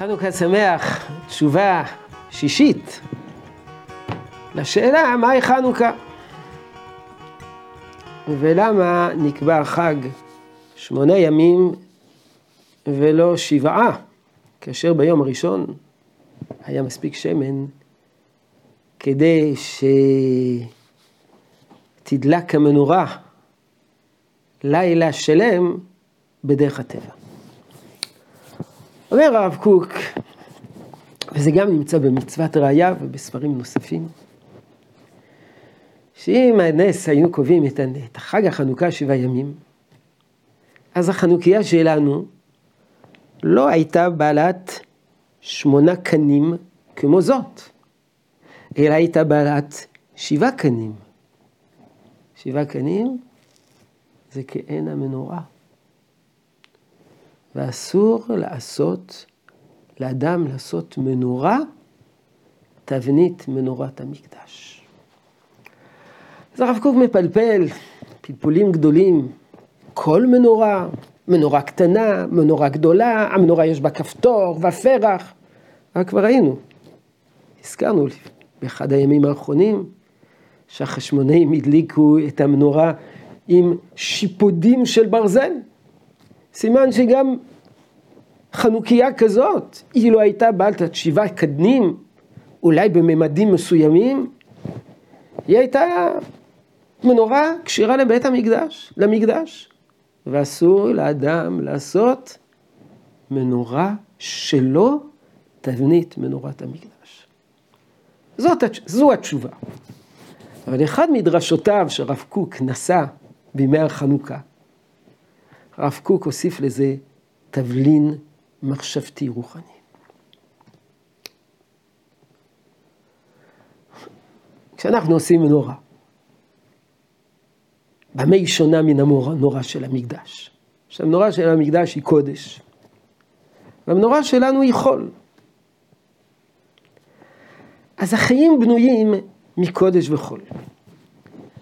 חנוכה שמח, תשובה שישית לשאלה מהי חנוכה ולמה נקבע חג שמונה ימים ולא שבעה, כאשר ביום הראשון היה מספיק שמן כדי שתדלק המנורה לילה שלם בדרך הטבע. אומר הרב קוק, וזה גם נמצא במצוות ראייה ובספרים נוספים, שאם הנס היינו קובעים את חג החנוכה שבעה ימים, אז החנוכיה שלנו לא הייתה בעלת שמונה קנים כמו זאת, אלא הייתה בעלת שבעה קנים. שבעה קנים זה כעין המנורה. ואסור לעשות, לאדם לעשות מנורה, תבנית מנורת המקדש. אז הרב קוק מפלפל פלפולים גדולים, כל מנורה, מנורה קטנה, מנורה גדולה, המנורה יש בה כפתור ופרח, רק כבר ראינו, הזכרנו באחד הימים האחרונים, שהחשמונאים הדליקו את המנורה עם שיפודים של ברזל. סימן שגם חנוכיה כזאת, אילו הייתה בעלת שבעה קדנים, אולי בממדים מסוימים, היא הייתה מנורה כשירה לבית המקדש, למקדש. ואסור לאדם לעשות מנורה שלא תבנית מנורת המקדש. זאת, זו התשובה. אבל אחד מדרשותיו שרב קוק נשא בימי החנוכה, הרב קוק הוסיף לזה תבלין מחשבתי רוחני. כשאנחנו עושים מנורה, במה היא שונה מן המנורה של המקדש? שהמנורה של המקדש היא קודש, והמנורה שלנו היא חול. אז החיים בנויים מקודש וחול.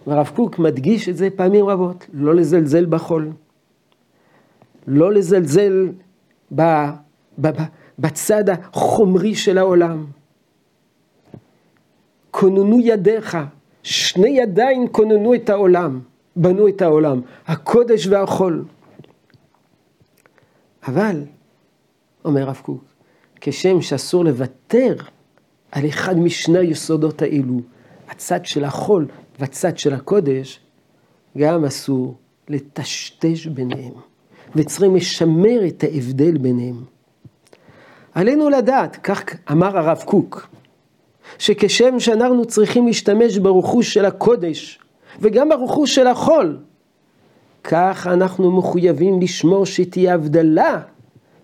והרב קוק מדגיש את זה פעמים רבות, לא לזלזל בחול. לא לזלזל ב, ב, ב, בצד החומרי של העולם. כוננו ידיך, שני ידיים כוננו את העולם, בנו את העולם, הקודש והחול. אבל, אומר הרב קוק, כשם שאסור לוותר על אחד משני היסודות האלו, הצד של החול והצד של הקודש, גם אסור לטשטש ביניהם. וצריכים לשמר את ההבדל ביניהם. עלינו לדעת, כך אמר הרב קוק, שכשם שאנחנו צריכים להשתמש ברכוש של הקודש וגם ברכוש של החול, כך אנחנו מחויבים לשמור שתהיה הבדלה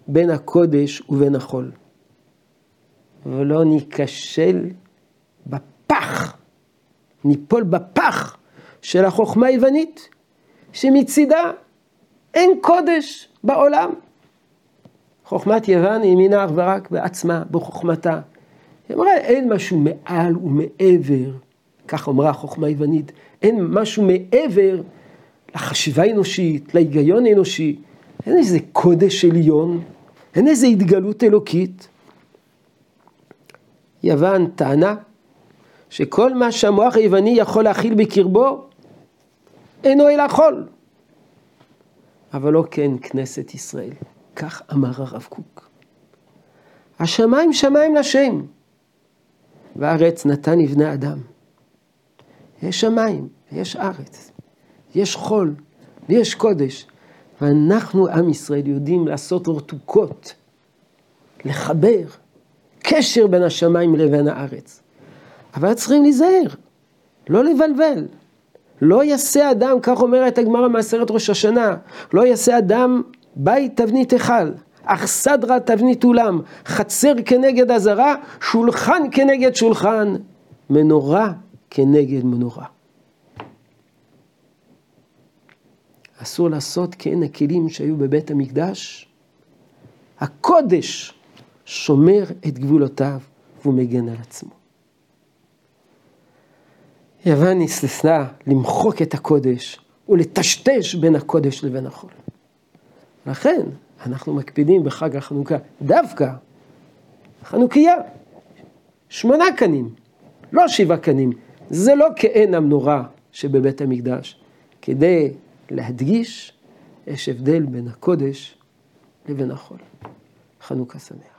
בין הקודש ובין החול. ולא ניכשל בפח, ניפול בפח של החוכמה היוונית, שמצידה אין קודש בעולם. חוכמת יוון האמינה אך ורק בעצמה, בחוכמתה. היא אמרה, אין משהו מעל ומעבר, כך אמרה החוכמה היוונית, אין משהו מעבר לחשיבה האנושית, להיגיון האנושי. אין איזה קודש עליון, אין איזה התגלות אלוקית. יוון טענה שכל מה שהמוח היווני יכול להכיל בקרבו, אינו אלא חול. אבל לא כן כנסת ישראל. כך אמר הרב קוק. השמיים שמיים לשם, והארץ נתן לבני אדם. יש שמיים ויש ארץ, יש חול ויש קודש, ואנחנו, עם ישראל, יודעים לעשות רתוקות, לחבר קשר בין השמיים לבין הארץ. אבל צריכים להיזהר, לא לבלבל. לא יעשה אדם, כך אומרת הגמרא מעשרת ראש השנה, לא יעשה אדם בית תבנית היכל, אך סדרה תבנית אולם, חצר כנגד אזהרה, שולחן כנגד שולחן, מנורה כנגד מנורה. אסור לעשות כעין הכלים שהיו בבית המקדש. הקודש שומר את גבולותיו והוא מגן על עצמו. יוון ניסתה למחוק את הקודש ולטשטש בין הקודש לבין החול. לכן אנחנו מקפידים בחג החנוכה דווקא חנוכיה, שמונה קנים, לא שבעה קנים. זה לא כעין המנורה שבבית המקדש, כדי להדגיש יש הבדל בין הקודש לבין החול. חנוכה שמח.